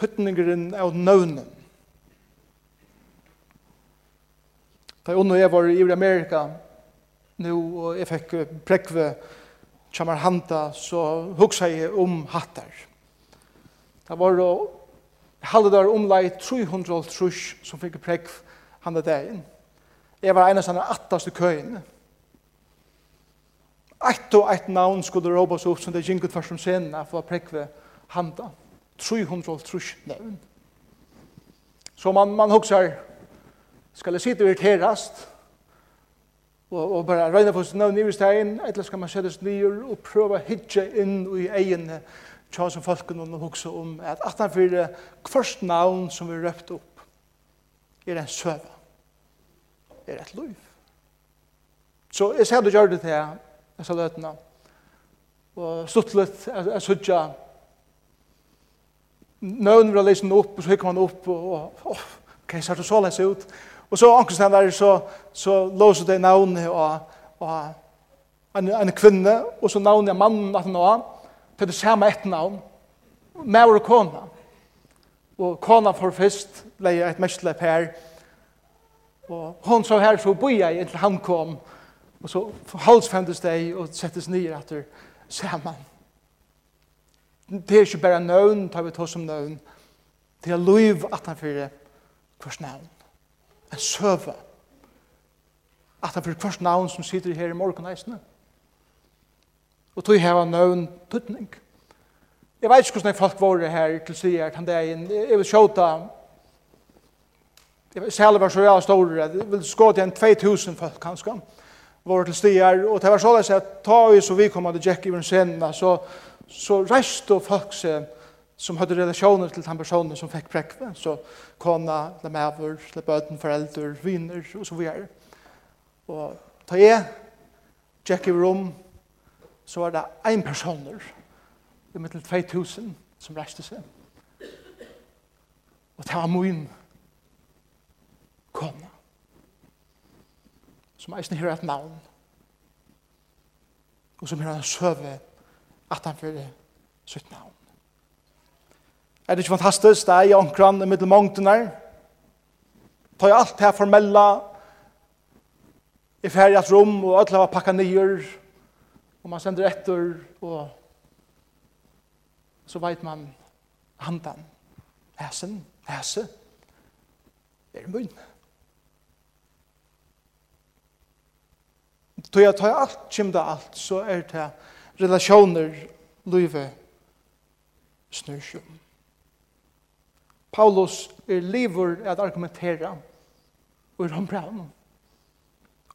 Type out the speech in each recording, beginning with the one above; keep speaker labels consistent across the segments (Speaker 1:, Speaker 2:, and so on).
Speaker 1: tøtningeren av nøvnen. Da jeg og jeg var i Amerika nå, og jeg fikk prekve kjammer handa, så hugsa jeg om hattar. Det var der omlai 300 trus som fikk prekve handa dagen. Jeg var en av sånne attaste køyene. Eitt og eitt navn skulle råbas opp som det gikk ut først om scenen for å prekve handa. 350 nevn. Så man, man huxar, skal jeg sitte irriterast, og, og bare røyne for sin navn i stein, eller skal man sættes nyer og prøve å hitje inn i egene tja som folken og hukse om at 18-4 kvørst navn som vi røpt opp er en søva, er et liv. Så jeg ser du gjør det til jeg, jeg sa løtene, og stuttlet, jeg, jeg sutja, nøvn vil lese den opp, og så hikker man opp, og åh, ok, så er det så lese ut. Og så ankerstein der, så, så låser det navnet og, og en, en kvinne, og så navnet av mannen at han var, til det samme ett navn, med og kona. Og kona for først, leie et mestlepp her, og hon så her, så boi jeg inntil han kom, og så halsfendes deg og settes nye etter sammen det er ikke bare nøvn, tar vi ta som nøvn, det er liv at han fyrir hvers navn, en søve, at han fyrir hvers navn som sitter her i morgen morgenheisene. Og tog heva nøvn tøtning. Jeg vet ikke hvordan folk var her til å si at han er en, jeg vil sjåta, jeg vil særlig var så jeg stor, jeg vil skåd igjen 2000 folk kanskje, var til stier, og det var såleis at ta i så vi kom til Jack i den scenen, så så reiste folk seg som hadde relasjoner til den personen som fikk prekve, så kona, eller maver, eller bøten, foreldre, viner, og så videre. Og ta jeg, tjekk i rom, så var det en personer, i mittel 2000, som reiste seg. Og det var min kona, som eisen hører et navn, og som hører en søve at han fyrir sitt navn. Er det ikke fantastisk? Det er i omkran i middelmångten her. Ta jo alt det formella i feriat rom og alt det var pakka nyer og man sender etter og så veit man handan hesen, hese er munn. Tog jeg tar alt, kjem det alt, så er det relationer løyve snørsjum. Paulus er livur at argumentera og er hombraun.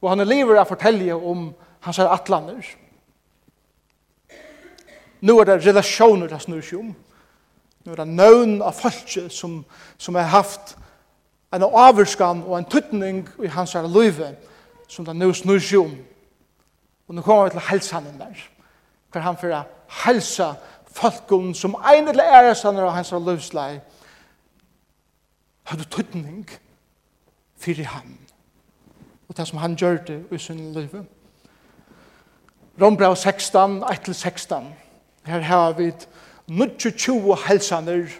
Speaker 1: Og han er livur at fortelje om hans er atlaner. Nå er det relationer til om. Nå er det nøvn av falske som, som har haft en avvurskan og en tuttning i hans er løyve som det nå om. Og nå kommer vi til helsanen der for han for å helse folken som ein eller ære av hans løvslei hadde tøtning fyrir han og det som han gjør det i sin liv Rombrau 16, 1-16 her har vi 22 helsaner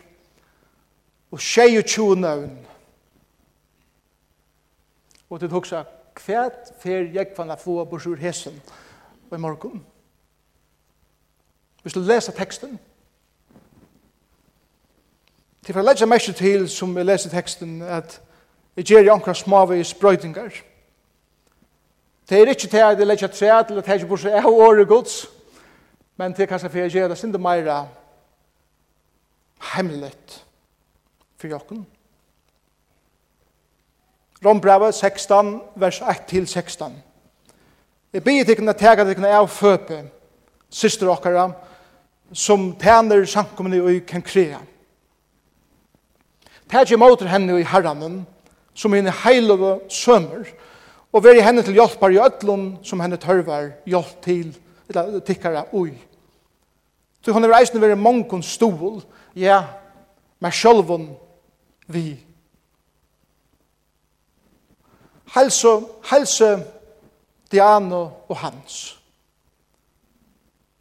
Speaker 1: og 22 nøvn. Og det tok seg kvært fer jeg kvann a få borsur hesen og i morgen hvis du leser teksten, til for å legge mest til som vi leser teksten, at jeg gjør jo omkring smave sprøytingar. Det er ikke til at jeg legger tre, til at jeg ikke burde ha året gods, men til kanskje for jeg gjør det sinde meira hemmelig for jokken. Rombrevet 16, vers 1-16. Jeg blir tikkene tega tikkene av føpe, syster okkara, som tæner samkommende og kan krea. Tæt jeg måter henne i herranen, som henne heilove sømmer, og veri henne til hjelpar i ødlun, som henne tørvar hjelp til, eller tikkara ui. Så hon er reisende veri mongon stol, ja, med sjølvun vi. Helse, helse, Diano og Hans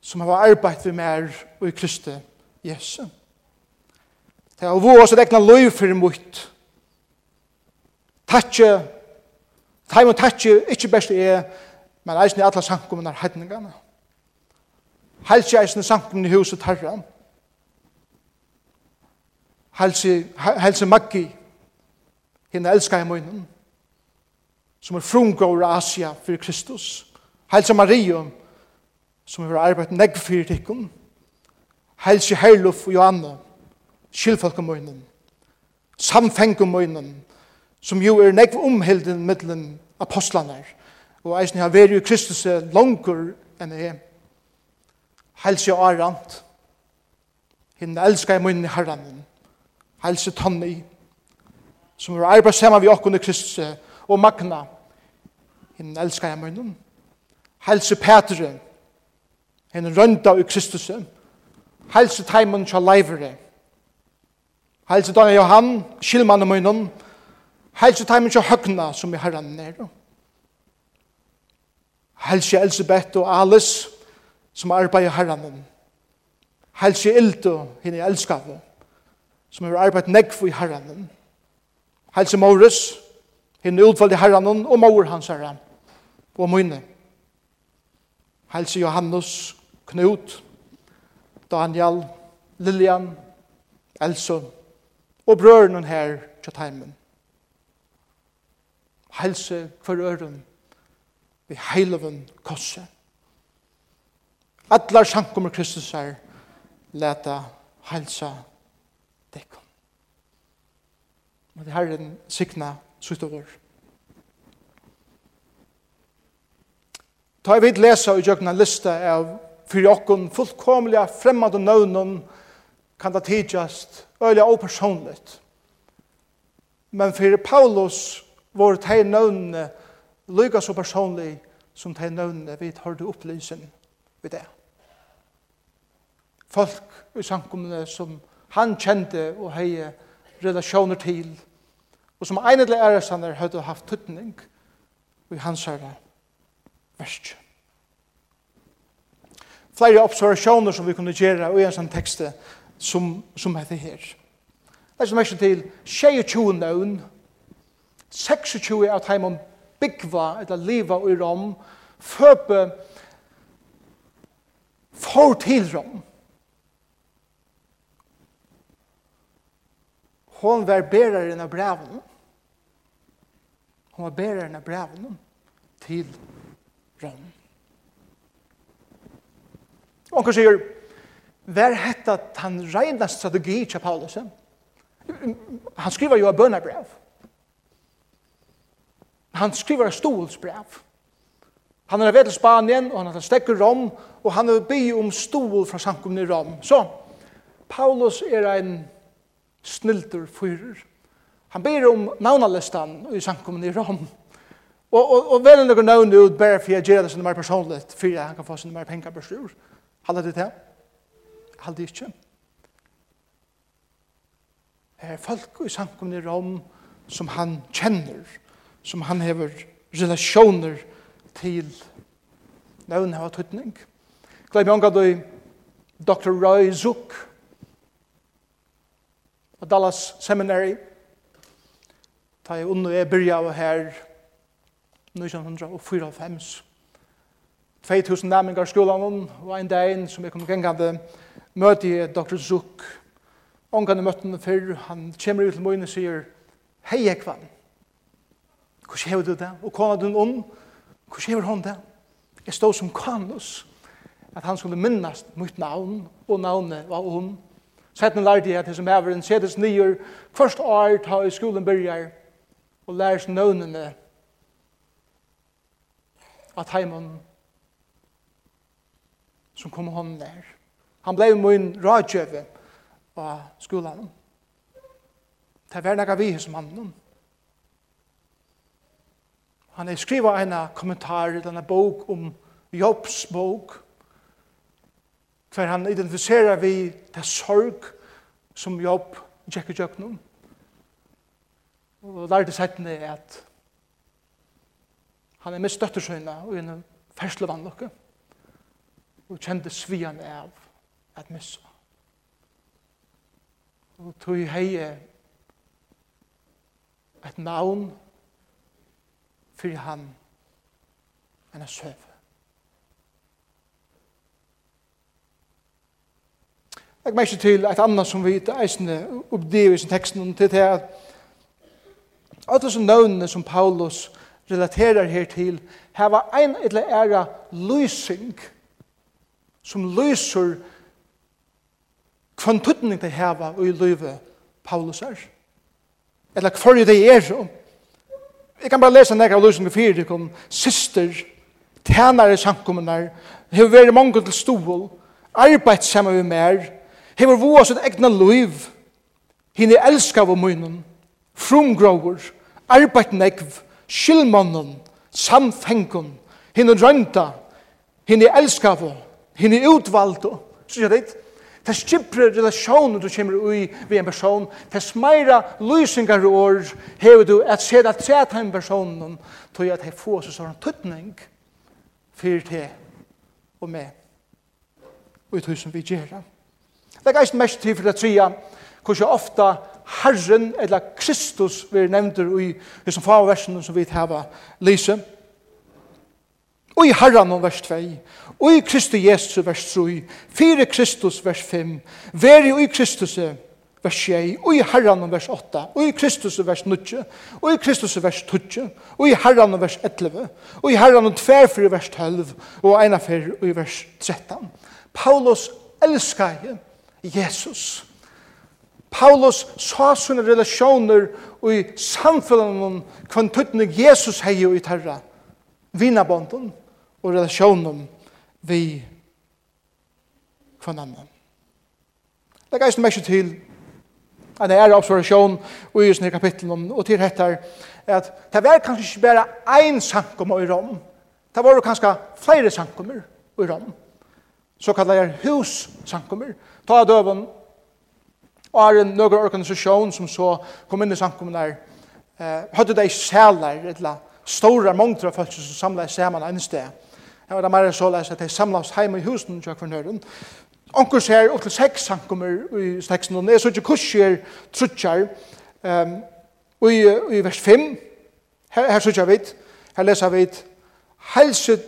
Speaker 1: som har arbeidt vi mer og i Kristi Jesu. Det er vår oss et løy for mot. Tatje, time og tatje, ikkje best er, men eisen i alle sankumene er heidningene. Helsi eisen i sankumene i huset herre. Helsi, helsi maggi, henne elskar i munnen, som er frungåra Asia for Kristus. Helsi Maria, som har arbeidt negg fyrir tikkum, helsi herluf og Johanna, skilfolk om munnen, samfeng om munnen, som jo er negg omhilden middelen apostlene, og eisen har veri Kristus langer enn jeg, helse og arant, hinn elskar i munnen herranen, helsi sum som har arbeidt saman vi okkur Kristus og magna, hinn elskar i munnen, helsi Petre, en rønda i Kristus, helse teimen til leivere, helse Daniel Johan, skilmann og munnen, helse teimen til høgna som i herren nere. Helse Elisabeth og Alice som arbeider herren. Helse Ildo, henne jeg elskar som har arbeidt negv i herren. Helse Morris, henne utvalg i herren og mor hans herren. og munnen. Helse Johannes, Knut, Daniel, Lilian, Elsa og brøren her til heimen. Helse for øren vi heiloven kosse. Atlar sankummer Kristus er leta helsa dekon. Og det herren sikna suttovor. Ta vi lesa i jøkna lista av fyrir okkun fullkomliga fremmande nøvnum kan det tidsast øyla opersonligt. Men fyrir Paulus var tei nøvnene lykka så personlig som tei nøvnene vi tar det opplysen ved det. Folk i samkommene som han kjente og hei relasjoner til, og som egnet lærer sanner hadde haft tøtning i hans herre verskjøn flere observasjoner som vi kunne gjøre i en sånn tekst som, som heter her. Det er som er til 22 nøvn, 26 av heimen byggva eller liva i rom, føpe for til rom. Hon var beraren av breven. Hon var beraren av breven til rom. Og han sier, vær hetta han reina strategi til Paulus. Han skriver jo av bønabrev. Han skriver stolsbrev. Han er ved til Spanien, og han har stekket Rom, og han er by om stol fra samkomne i Rom. Så, Paulus er en snilter fyrer. Han ber om navnalistan i samkomne i Rom. Og, og, og vel noen navn ut bare for jeg gjør det som det er personligt, for jeg kan få sånn mer penger på styr. Halda det til? Halda det ikke. Det er folk i samkomne i Rom som han kjenner, som han hever relasjoner til nøvn hava tøtning. Gleim jonga du Dr. Roy Zook av Dallas Seminary ta jeg unnu er byrja av her 1904 og 1905 2000 nærmengar skolan og ein dag som jeg kom gengande møte jeg Dr. Zuck. Ångan møtte han før, han kommer ut til møyen og sier, hei Ekvan, hvordan hever du det? Og kona du om, hvordan hever hon det? Jeg stod som kanus, at han skulle minnast mitt navn, og navnet var hon. Sætten lærte jeg til som hever en nyer, først år ta i skolen byrjar, og lærer seg navnene at heimann som kom hånden der. Han blei min rådgjøve av skolan. Det var nekka vi som han Han er skriva en kommentar i denne bok om Jobs bok, hver han identifiserer vi det sorg som Job gikk i tjøkken Og lærte settene er at han er mest støttersøyna og en ferslevannlokke og kjente svian av at missa. Og tog hei et navn for han enn a søve. Jeg merker til et annet som vi eisende oppdiver i sin teksten til det at alle som nøvnene som Paulus relaterer her til her var ein eller æra lysing som løser hvem tøtning de heva og i løyve Paulus er. Eller hver det er. Jeg kan bare lese nekker av løsning for til kom syster, tænare samkommunar, hever vært mange til stol, arbeid sammen med mer, hever våg sitt egna løyv, henne elskar av munnen, frumgrover, arbeid negv, skyldmannen, samfengen, henne rønta, henne elskar av Hinn utvalgt utvald, så sier det, det er skipre relasjoner du kommer ui ved en person, det er smeira lysingar i år, hever du at se det at hem person tog at jeg får så sånn tuttning for te og med. Og i tog som vi gjør. Det er ikke mest tid for det tria, hvordan ofta Herren eller Kristus vi nevnter i disse faversen som vi har lyse Og i Herren om vers 2. Og i Kristus Jesus, vers 3, fire Kristus vers 5, veri og i Kristus vers 6, og i Herran vers 8, og i Kristus vers 9, og i Kristus vers 12, og i Herran vers 11, og i Herran tverfri vers 12, og eina fyrir og i vers 13. Paulus elskar Jesus. Paulus sa sine relasjoner og i samfunnet kvann tuttning Jesus hei i terra, vinabånden og relasjonen vi kvann annan. Det er eisen mest til en ære observasjon i denne kapitlen og til hettar at det var kanskje ikke bare ein sankum i Rom. Det var kanskje flere sankummer i Rom. Så kallar jeg hus sankummer. Ta døven og er en nøkker organisasjon som så kom inn i sankummen der eh, hadde de sæler eller store mongter av folk som samlet sammen en sted Det var det mer så lest at de samlas heim i husen til nøren. Onkur ser opp til seks sankummer i steksen, og det er så ikke kursier trutjar. um, og i, i vers 5. Her, her sutja vi, her leser vi helse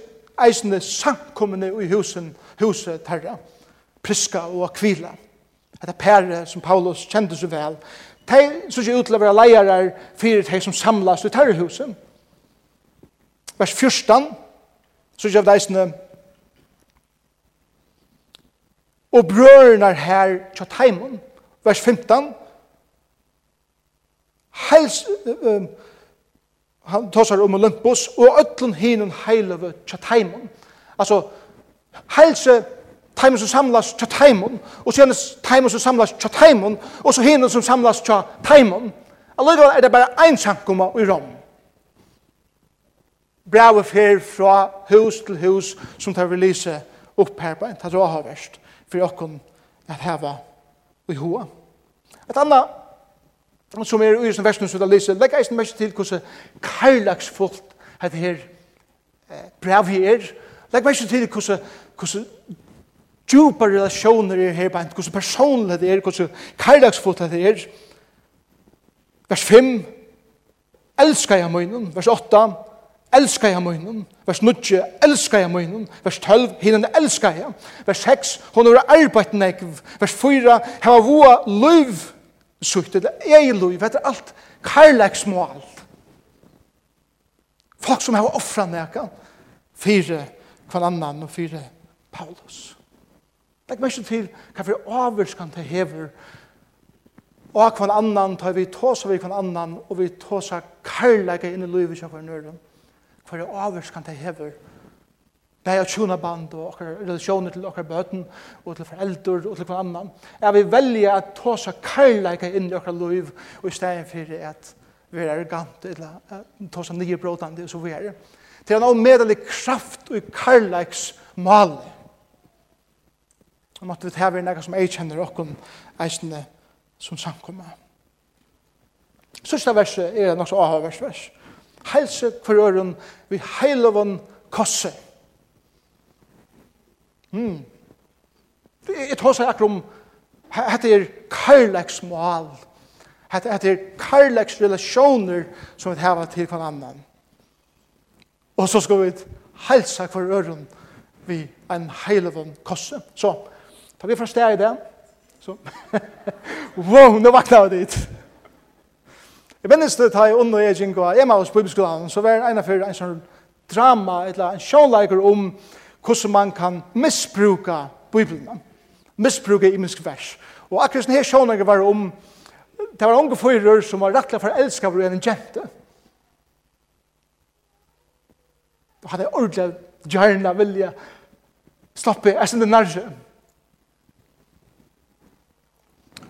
Speaker 1: eisende sankummene i husen, huset terra, priska og akvila. Det er pære som Paulus kjente så vel. De som ikke utlever leier er de som samlas i terrorhuset. Vers 14, Så kjøv deisene, og brørene her kjøtt heimen, vers 15, heils, um, han tåsar om Olympus, og ötlun hinun heilöve kjøtt heimen. Altså, heilse teimen som samlas tja teimen, og så teimen som samlas tja teimen, og så hinun som samlas tja teimen. Allikevel er det bare ein sankoma i Rom brevet fer fra hus til hus som tar vi lyse opp her på en tatt råha verst for åkken at heva i hoa. Et annet som er i sin versen som tar lyse legg eisen mest til hvordan karlagsfullt het her eh, brev her legg mest til hvordan hvordan djupa relasjoner er her på en hvordan personlig det er hvordan karlagsfullt det er. Vers 5 elskar jeg munnen vers 8 elskar jeg munnen, vers 9, elskar jeg munnen, vers 12, hinnen elskar jeg, vers 6, hon har arbeidt nekv, vers 4, hava voa løyv, sutt, eller ei løyv, etter er alt karlagsmål. Folk som hava offra nekka, fire kvann annan og fire Paulus. Legg mest til hva for avvurskan til hever, og kvann annan tar vi tåsa vi kvann annan, og vi tåsa karlaga inn i løyv, kvann annan, for det avvarskan det hever det er tjona band og okkar relasjoner til okkar bøten og til foreldre og til hver annan. er vi velja at ta seg karlæka inn i okkar liv og i stedet for at vi er arrogant eller ta seg nye brådande og så vi er. Til en avmedelig kraft og karlæks mal. Og måtte vi ta vi nekka som jeg kjenner okkom eisne som samkomma. Sørsta verset er nok så aha vers vers. Helse for øren, vi heiloven kosse. Mm. Jeg tar seg akkurat om, hette er karlagsmål, hette er karlagsrelasjoner som vi har til hver annan. Og så skal vi helse for øren, vi en heilevån kosse. Så, tar vi fra sted i det, så, wow, nå vakna vi dit. Jeg minnes det da jeg under jeg gikk og jeg var hos bibelskolen, så var det en av en sånn drama, eller en sjånleiker om hvordan man kan misbruka Bibelen, misbruka imensk vers. Og akkurat sånn her sjånleiker var om, det var unge fyrer som var rettelig for elskar for en jente. Og hadde ordentlig gjerne vilja stoppe, jeg sender nærje.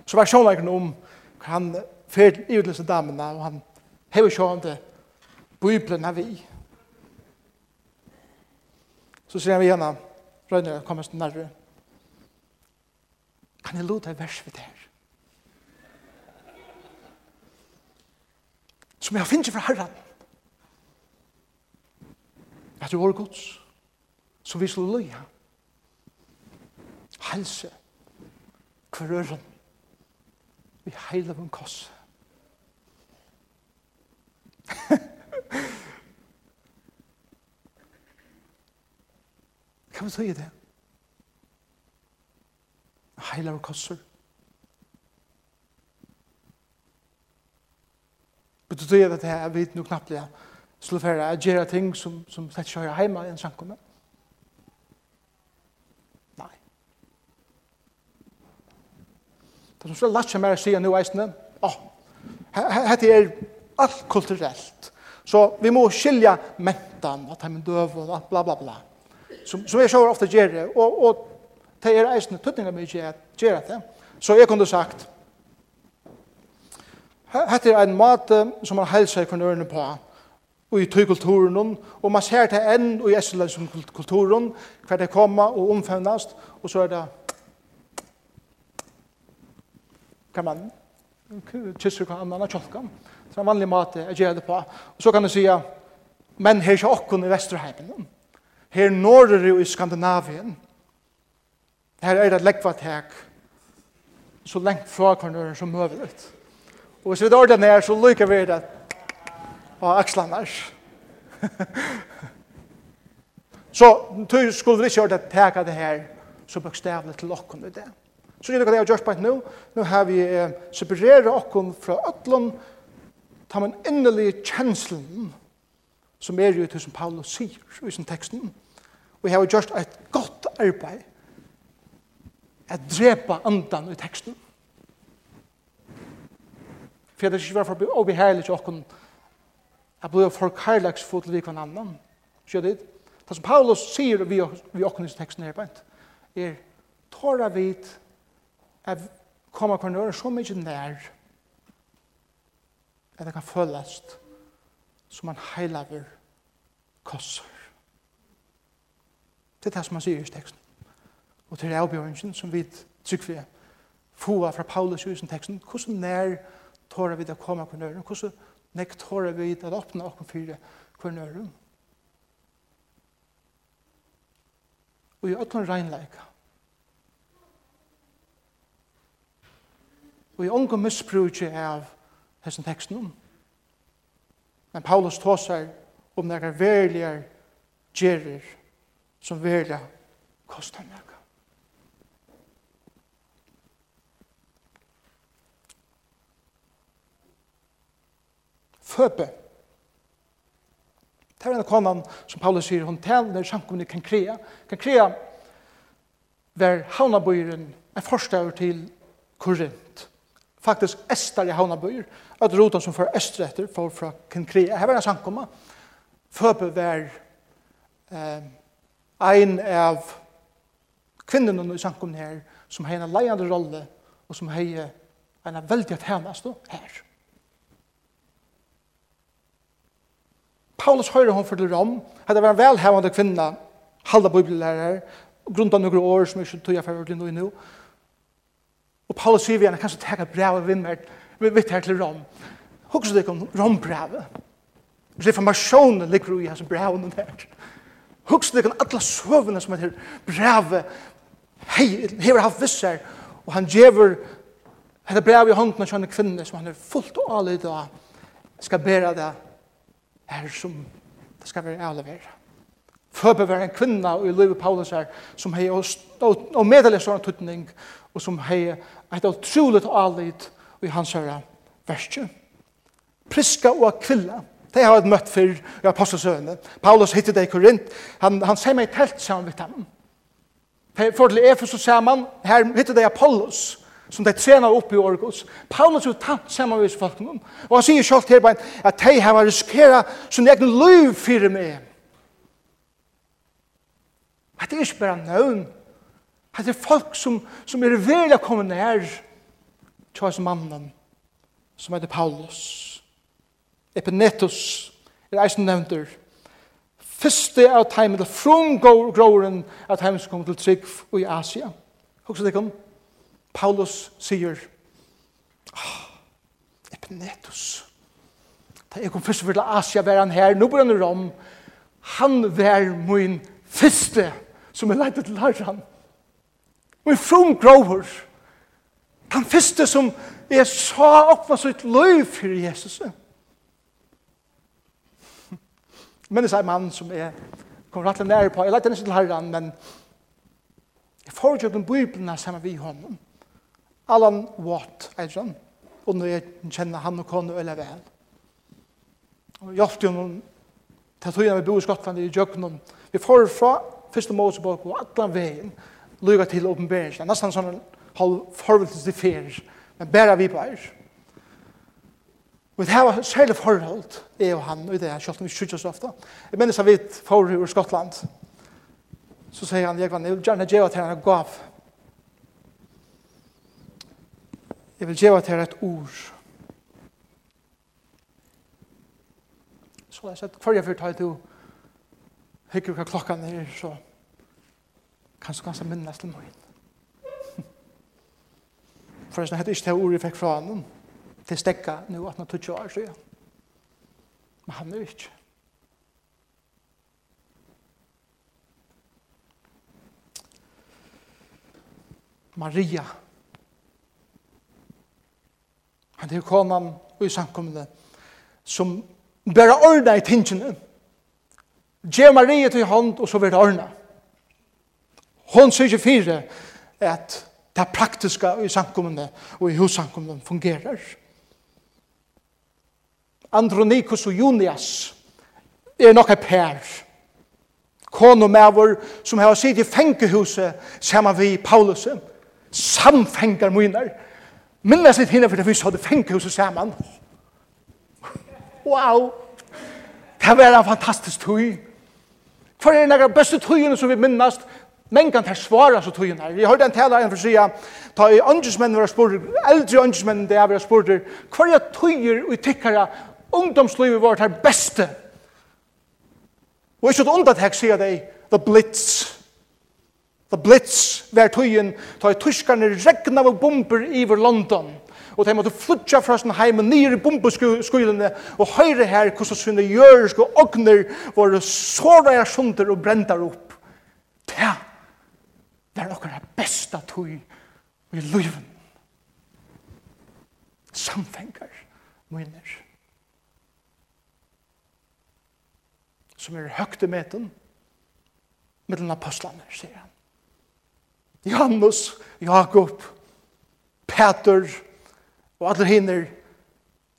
Speaker 1: Så var sjånleikeren om hva han fer i utløse damene, og han hever sjående Bibelen er vi. Så sier han vi henne, Røyne kommer til nærre. Kan jeg lute deg vers ved det her? Som jeg finner fra Herren. At du var gods, så vi skulle løye. Helse, kvarøren, vi heiler om kosset. Kan man säga det? Heilar og kossur. Men det tror at jeg vet nu knappt det skulle være at gjøre ting som, som slett ikke hører hjemme i en sjankomme. Nei. Det som slett lagt seg mer å si nå eisene, åh, oh, hette er alt kulturelt. Så vi må skilja mentan, at heim døv og bla bla bla. Som, som jeg sjåver ofte gjør det, og, og det er eisne tøtninga mye gjør det. Så jeg kunne sagt, Hette er en mat som man helser i kvarnørene på, og i tøykulturen, og man ser det enn og i Estlandskulturen, hver det kommer og omfevnast, og så er det kan man kysse hva annan av tjolkan. Så en vanlig måte jeg gjør det på. Og så kan du si, men her er ikke okken i Vesterheimen. Her norrer jo i Skandinavien. Her er det leggvattek så lengt fra hverandre som møver. Og hvis vi tar den her, så lykker vi det på akslan her. så du skulle vi ikke gjøre det teka det her så bokstavlig til okken i det. Så gjør det hva det jeg har gjort på et nå. Nå har vi eh, separeret okken fra ødlån ta man innelige kjenslen som er jo til som Paulus sier i sin teksten. Vi har gjort et godt arbeid at drepa andan i teksten. For det er ikke for å bli herlig til åkken at blir for herlags for til vi annan. Skjøy det? Det som Paulus sier vi åkken i teksten her bænt er tåra vid at koma kvarnøren så mykje nær at det kan følast som en heilaver kosser. Det er det som han sier i teksten. Og til avbjørnsen som vi trykker vi få fra Paulus i teksten, hvordan nær tåra vi det å komme på nøren, hvordan nær tåre vi det å åpne åkken fire på nøren. Og i øtlen regnleika, og i ången misbrukje av hessen teksten om. Men Paulus tåsar om nære verligar gjerir som verliga kostar nære. Føpe. Det er en konan som Paulus sier, hon tælner samkomne kan krea. Kan krea ver haunabøyren er forstår til Korint faktisk Estar i Havnabøyer, at rotan som for Østre etter, for fra Kinkria. Her var en samkomma. Føpe var eh, ein av kvinnerne i samkomna her, som har en leiande rolle, og som har en veldig tjenest her. Paulus høyre hon for til Rom, hadde vært en velhevende kvinna, halda bibellærer, grunnt av noen år som jeg ikke tog jeg for å nå, Og Paulus sier vi henne, kanskje teka brevet vi vet her til Rom. Hokus deg om Rom-brevet. Reformasjonen ligger i hans brevet her. Hokus deg om alle søvnene som heter brevet. Hei, hever haft visser. Og han gjever hette brevet i hånden av kjønne kvinne som han er fullt og alle i dag skal bæra det her som det skal være avleveret förbevar en kvinna i livet Paulus her, som har og meddelar sånn tutning og som har et otroligt alit i hans höra verset. Priska og kvilla. Det har jag møtt för i apostelsøgene. Paulus hittet det i Korint. Han, han sier meg i telt sammen vidt ham. For til Efes så her hittet det Apollos, som de trener opp i Orgos. Paulus er tatt sammen med folkene. Og han sier selv til meg at de har riskeret sin egen liv for meg Hette er ikke bare nøvn. Hette er folk som, som er veldig komme nær til hans mannen, som heter Paulus. Epinetus er eisen nevnter. Fyrste av teimen til frumgråren av teimen som kom til trygg i Asia. Hva er det kom. Paulus sier, oh, Epinetus. Da jeg kom først til Asia, var han her, nå bor han i Rom. Han var min fyrste som er leidet til herran. Og en from grover, den første som jeg sa åpna sitt løy for Jesus. Men det er en mann som er kom rett og nære på. Jeg leidet til herran, men jeg får jo den bibelene sammen vi honom. Alan Watt, er sånn. Og nå jeg kjenner han og kone veldig vel. Og jeg hjelpte jo noen til togene vi bor i Skottland i Jøkken. Vi får fra første Mosebok og alle veien lyga til åpenberingen. Det er nesten sånn halv forhold til forvildelsesdefer, men bare vi på bare. Og det var særlig forhold, jeg og han, og det er selv om vi skjøtter så ofte. Jeg mener så vidt for ur Skottland, så sier han, jeg vil gjerne gjøre til han gav. Jeg vil gjøre til et ord. Så jeg har sett, hver jeg fyrt ta til hikker hva klokka er, så kan du kanskje minnes til meg. For Forresten, hette ikke det ordet jeg fikk fra han. til stekka nå at han tog ikke år siden. Men han er ikke. Maria. Han er konan i samkommende som bare ordna i tingene. Gje Maria til hånd, og så vil det ordna. Hon sier ikke fire at det praktiska i samkommende og i hussamkommende fungerer. Andronikus og Junias er nok et pær. Kon og mævor som har sitt i fengehuset sammen vi Paulus samfengar møyner. Minnes litt hinne for det vi så det fengehuset sammen. Wow! Det var en fantastisk tøy. For en av de beste tøyene som vi minnes Men kan tar svara så tog her. Jeg hørte en tala en for sida, ta i åndesmenn var spurt, eldre åndesmenn det var spurt, hver er tøyer og tikkara ungdomslivet vårt her beste? Og ikke et undatek sier deg, the blitz. The blitz var tøyen, ta i tyskarne regna av bomber iver London. Og de måtte flutja fra sin heim og nyer i bombeskuilene og høyre her hvordan jørsk og ogner var såra sunder og brentar opp. Det Det er okkara besta tøy i løyven. Samfengar minner. Som er i meten mellom apostlene, sier han. Johannes, Jakob, Peter og alle hinner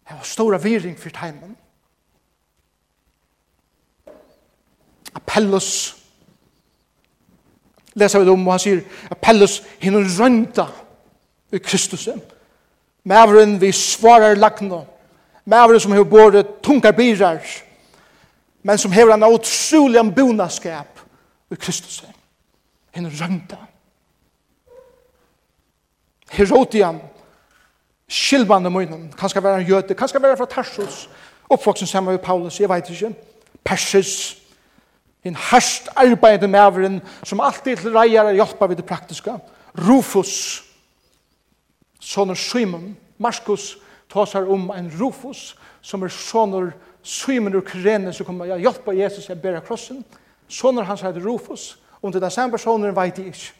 Speaker 1: har stora viring for teimen. Appellus, leser vi det om, og han sier Pellus hinner rønta i Kristus. Mævren vi svarar lagna, mævren som har både tunga birar, men som hever en utrolig bonaskap i Kristus. Hinner rønta. Herodian, skilbande munnen, kanskje være en jøte, skal være fra Tarsus, oppvoksen sammen med Paulus, jeg vet ikke, persis, en herst arbeidende maveren som alltid til reier er hjelpa ved det praktiska. Rufus, sonur Simon, Markus, tar om en Rufus som er sonur Simon ur Kyrene som kommer å hjelpa Jesus jeg bæra krossen. Sonur hans heter Rufus, om det er samme personer vet jeg ikke.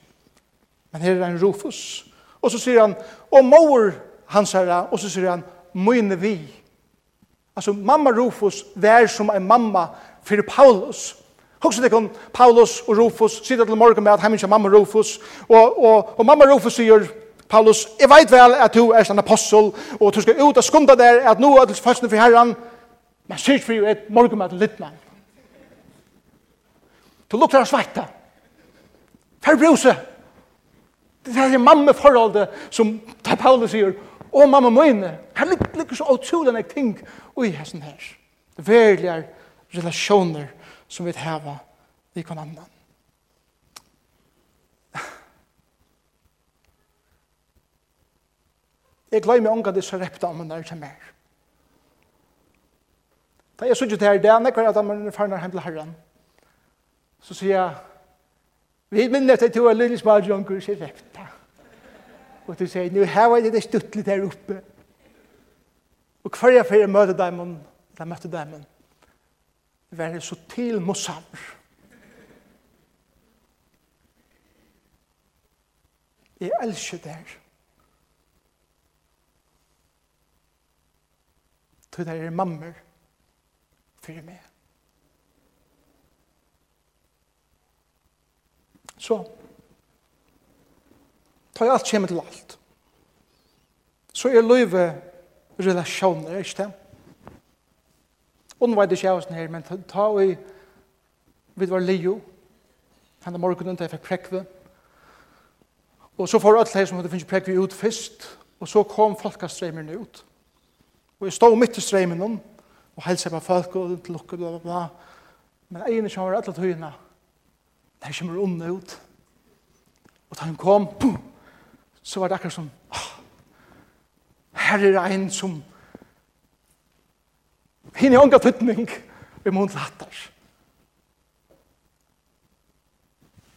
Speaker 1: Men her er en Rufus. Og så sier han, og mor hans herre, og så sier han, mine vi. Altså, mamma Rufus vær som en mamma for Paulus, Hugsa tikkun, Paulus og Rufus sitter til morgen med at heimen kjem mamma Rufus, og, og, og mamma Rufus sier, Paulus, jeg veit vel at du er en apostel, og du skal ut og skunda der, at nå er det fastne for herran, men sier for et morgen med litt mann. Du lukter av sveita. Ferbruse. Det er mamma forholdet som tar Paulus sier, og mamma møyne, her ligger så utrolig nek ting ui hessen her. Det verlig er relasjoner som vi har vi kan annan. Jeg gleder meg unga disse reptamene til mer. Da jeg sier til her, det er nekker at man er ferdig hjem til herren. Så sier jeg, vi minner til to av lille smalt junker, sier repta. Og du sier, nu her var det det stuttelig der oppe. Og hver jeg fyrir møte dem, da møte dem, være så til Mossar. Jeg elsker der. Så det er mammer for meg. Så, ta alt kommer til alt. Så er løyve relasjoner, ikke det? Og unnveid ikke av oss her, men ta vi, vi var lio, henne morgenen til jeg fikk prekve, og så får alle her som hadde finnet prekve ut først, og så kom folkastreimerne ut. Og jeg stod midt i streimen om, og helse på folk, og til lukke, bla, bla, bla. Men egen kommer alle tøyene, der kommer onde ut. Og da hun kom, boom, så var det akkurat som, ah, her er en som, Hinn er ångat hytning i mån hattar.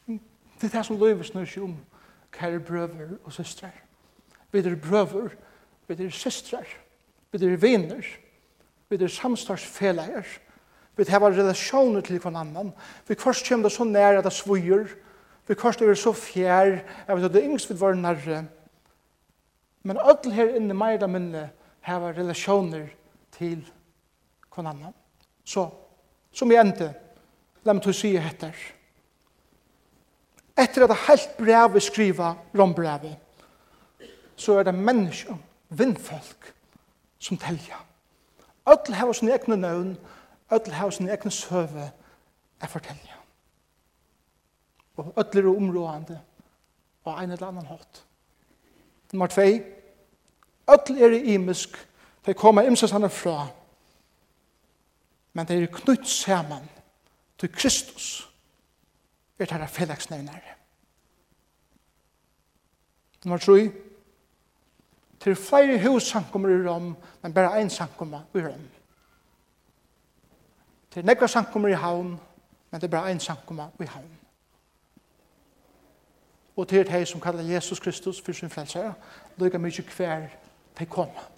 Speaker 1: Det er det som løyver snur seg om kære brøver og søstrar. Vi er brøver, vi er søstrar, vi er viner, vi er samstarsfeleier, vi har relasjoner til hver annan, vi kvart kommer det så nær at det svujer, vi kvart er så fjær, jeg vet at det er yngst vi var nærre, men alle her inne meir da minne har relasjoner til hver kon annan. Så, som jeg endte, la meg til å si etter. Etter at det helt brevet skriva rombrevet, så er det mennesker, vindfolk, som telja. Ødel har sin egne nøvn, ødel har sin egne søve, er fortelja. Og ødel er områdende, og en eller annan hatt. Nummer 2. Ødel er imisk, de kommer imsesanne fra, men det er knytt saman til Kristus er det her felagsnevnare. Nummer 3 til flere hussankommer i Rom, men bare en sankommer i Rom. Til nekva sankommer i havn, men det er bare en sankommer i havn. Og til de som kallar Jesus Kristus for sin frelsere, lykker mye hver de kommer.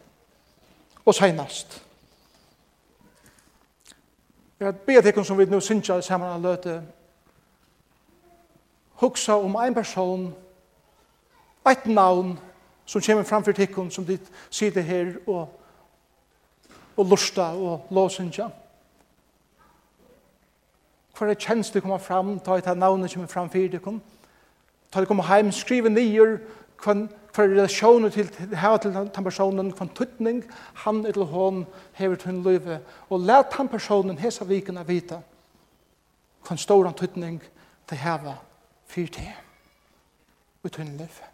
Speaker 1: Og senast, Jeg ber til som vi nå synger sammen av løte, huksa om ein person, eit navn, som kommer framfor tikkun, som de sitter her og, og lusta og låsynsja. Hva er kjens du kommer fram, ta et navnet kommer fram for tikkun, ta det kommer heim, skrive nyer, hva for relasjoner til her til den personen kvann tuttning, han eller hon hever til en løyve, og let den personen hesa viken av vita kvann stor tuttning til hava fyrt her, ut tunn løyve.